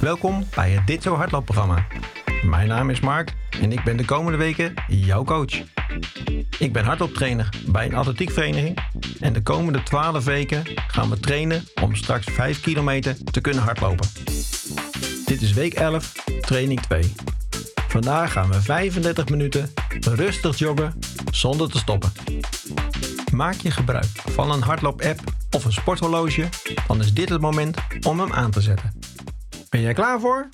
Welkom bij het Dit Zo Hardloopprogramma. Mijn naam is Mark en ik ben de komende weken jouw coach. Ik ben hardlooptrainer bij een atletiekvereniging en de komende 12 weken gaan we trainen om straks 5 kilometer te kunnen hardlopen. Dit is week 11, training 2. Vandaag gaan we 35 minuten rustig joggen zonder te stoppen. Maak je gebruik van een hardloop-app of een sporthorloge, dan is dit het moment om hem aan te zetten. Ben jij klaar voor?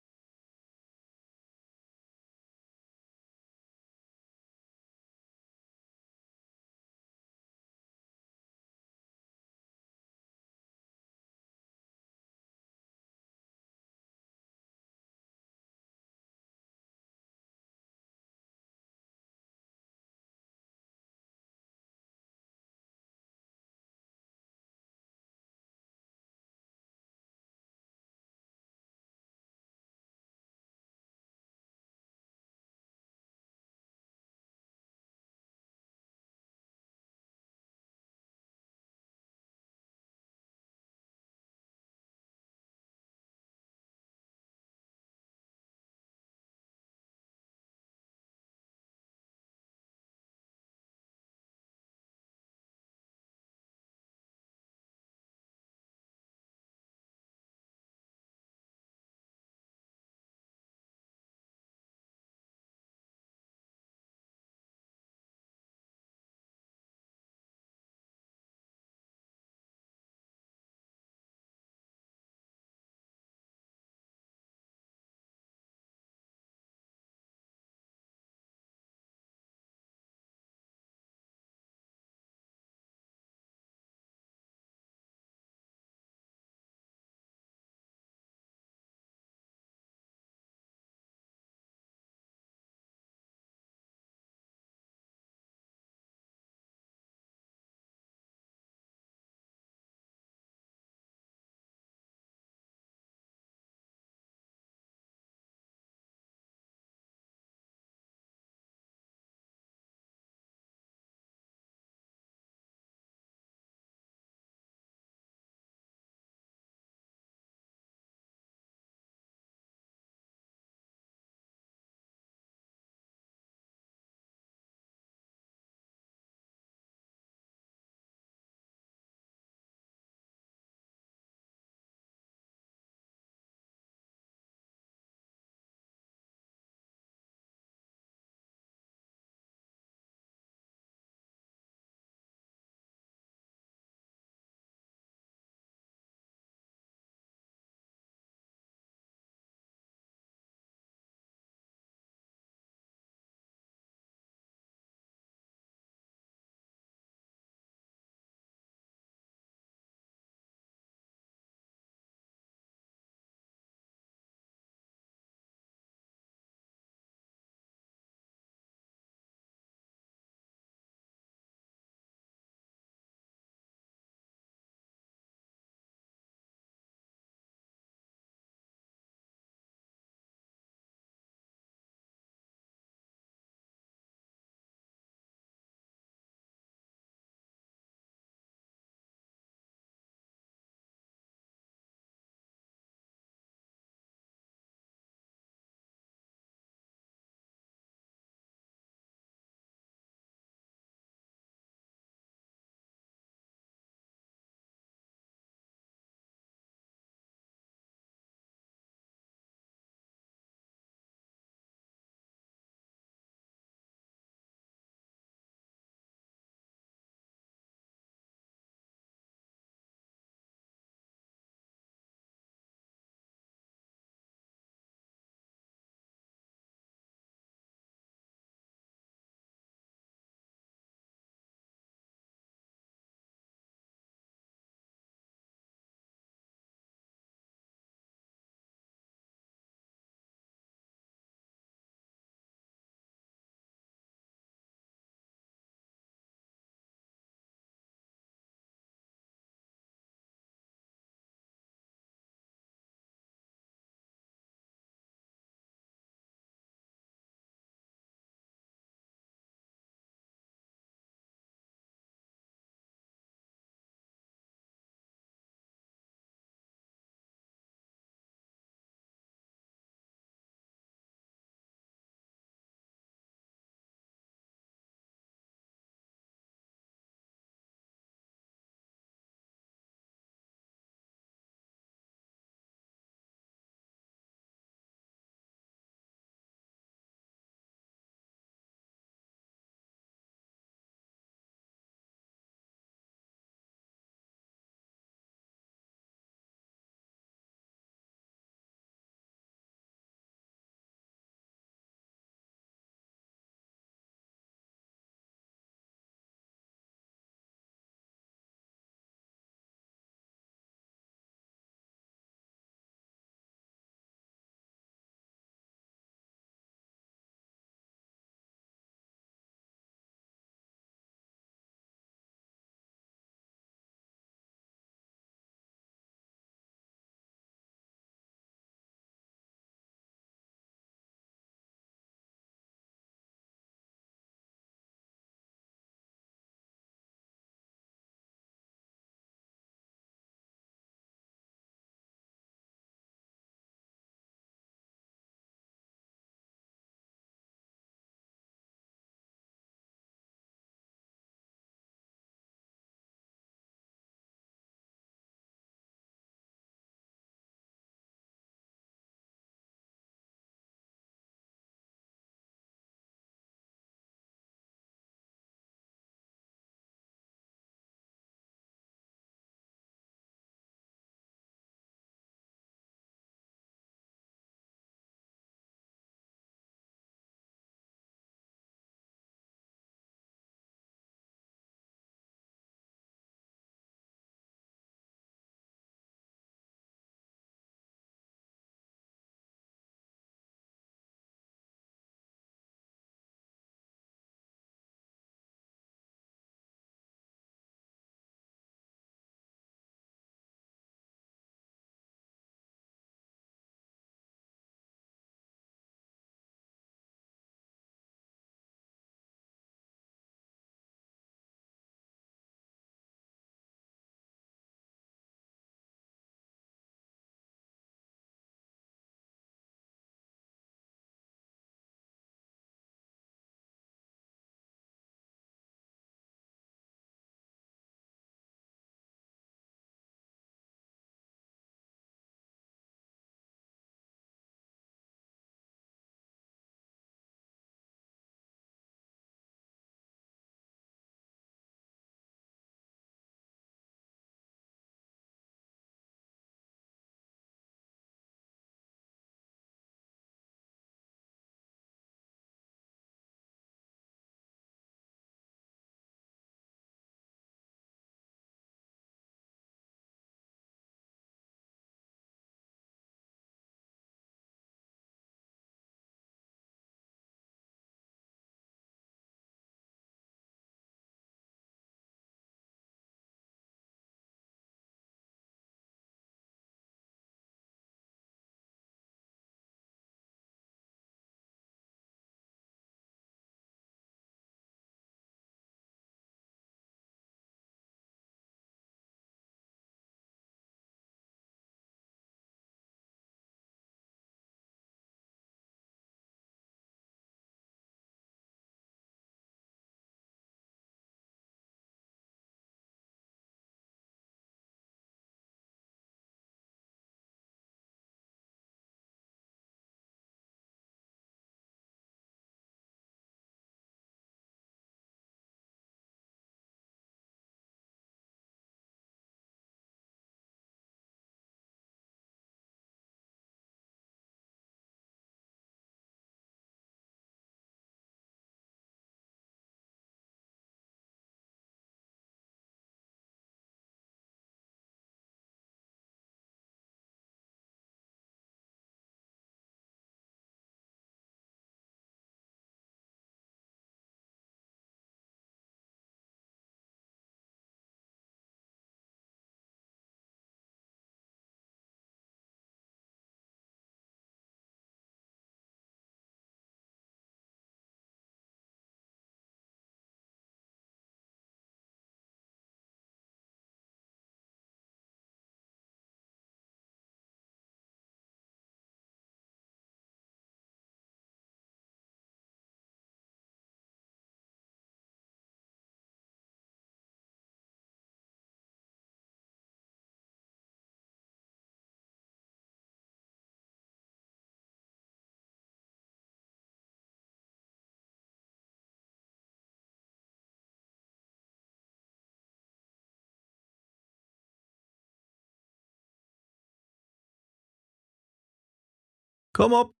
Kom op!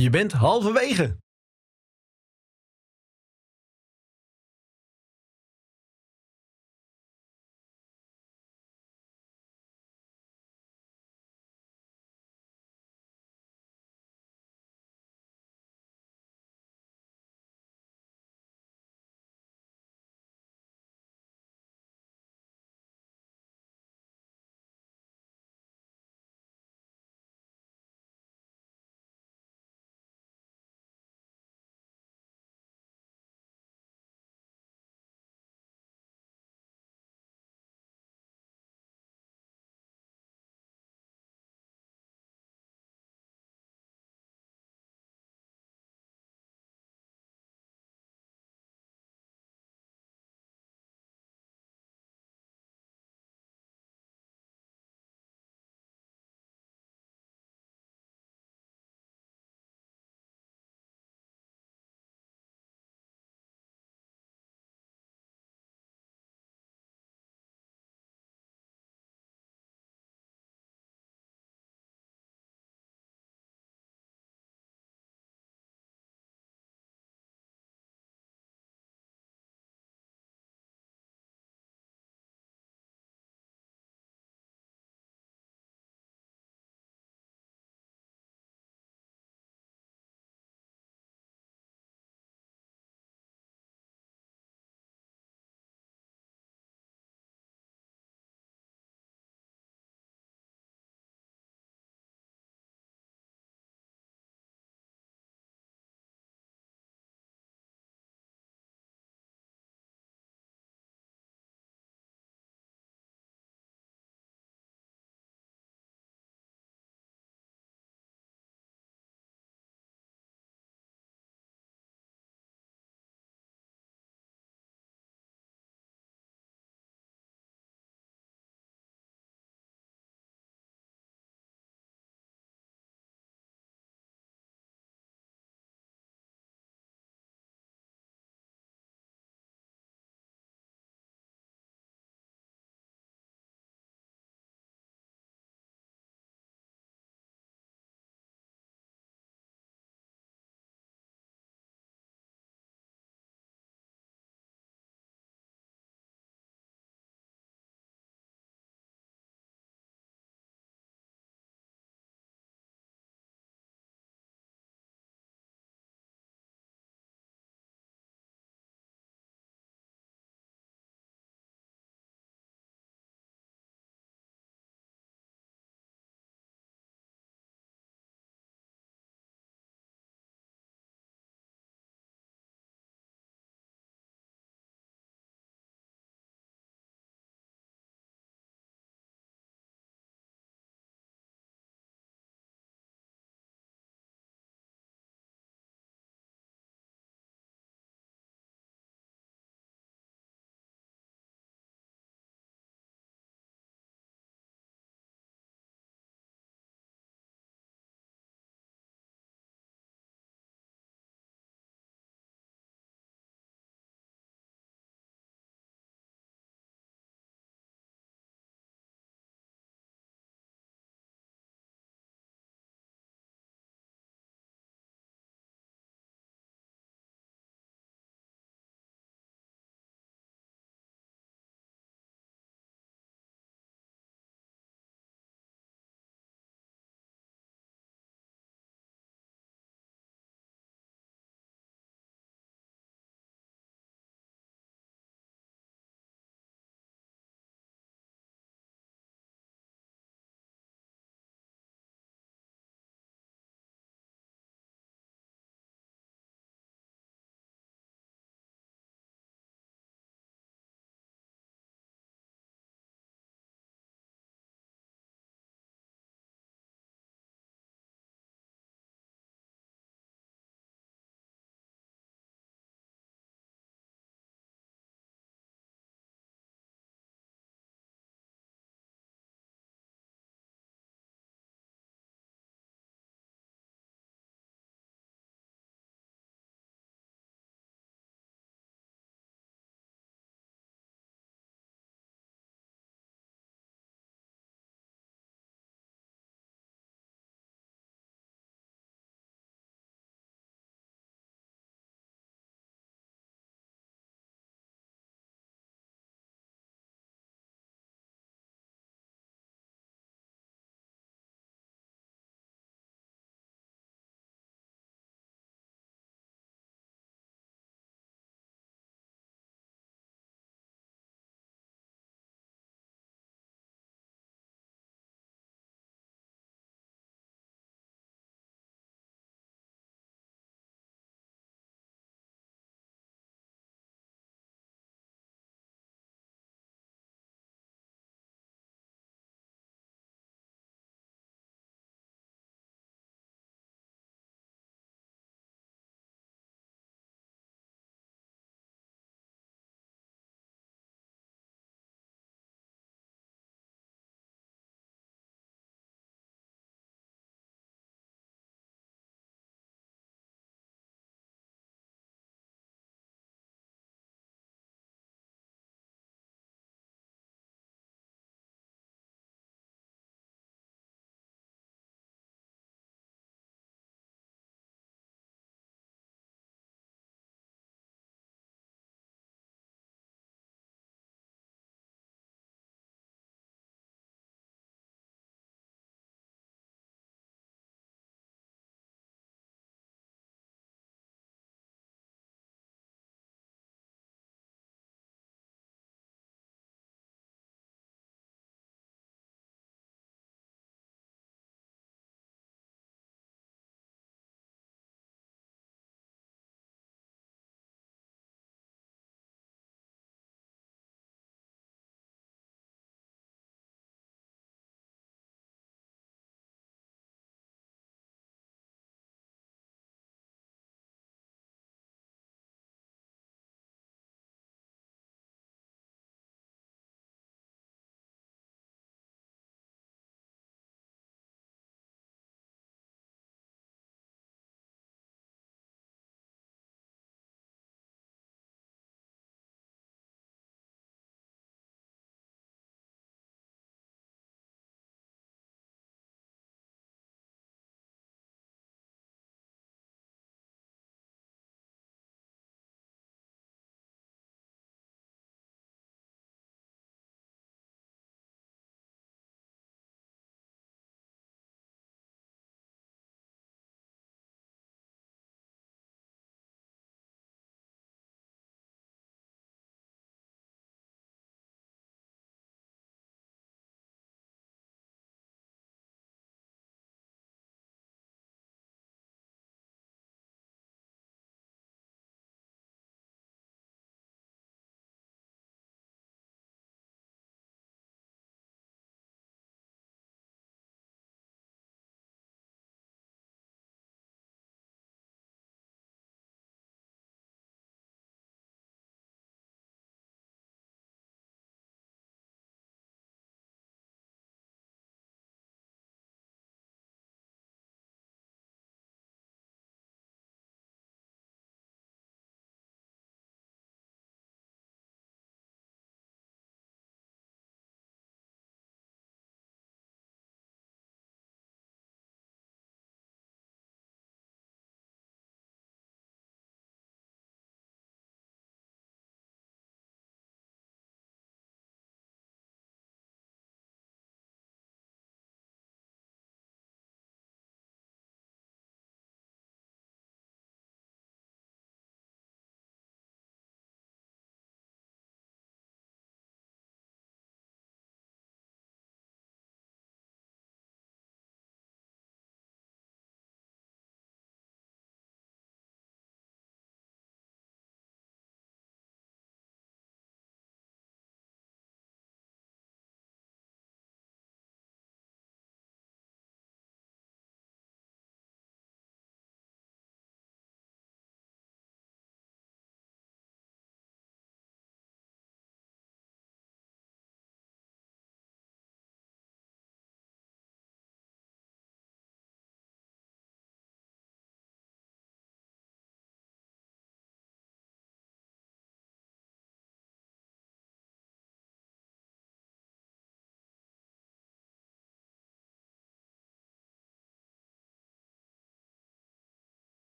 Je bent halverwege.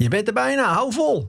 Je bent er bijna, hou vol!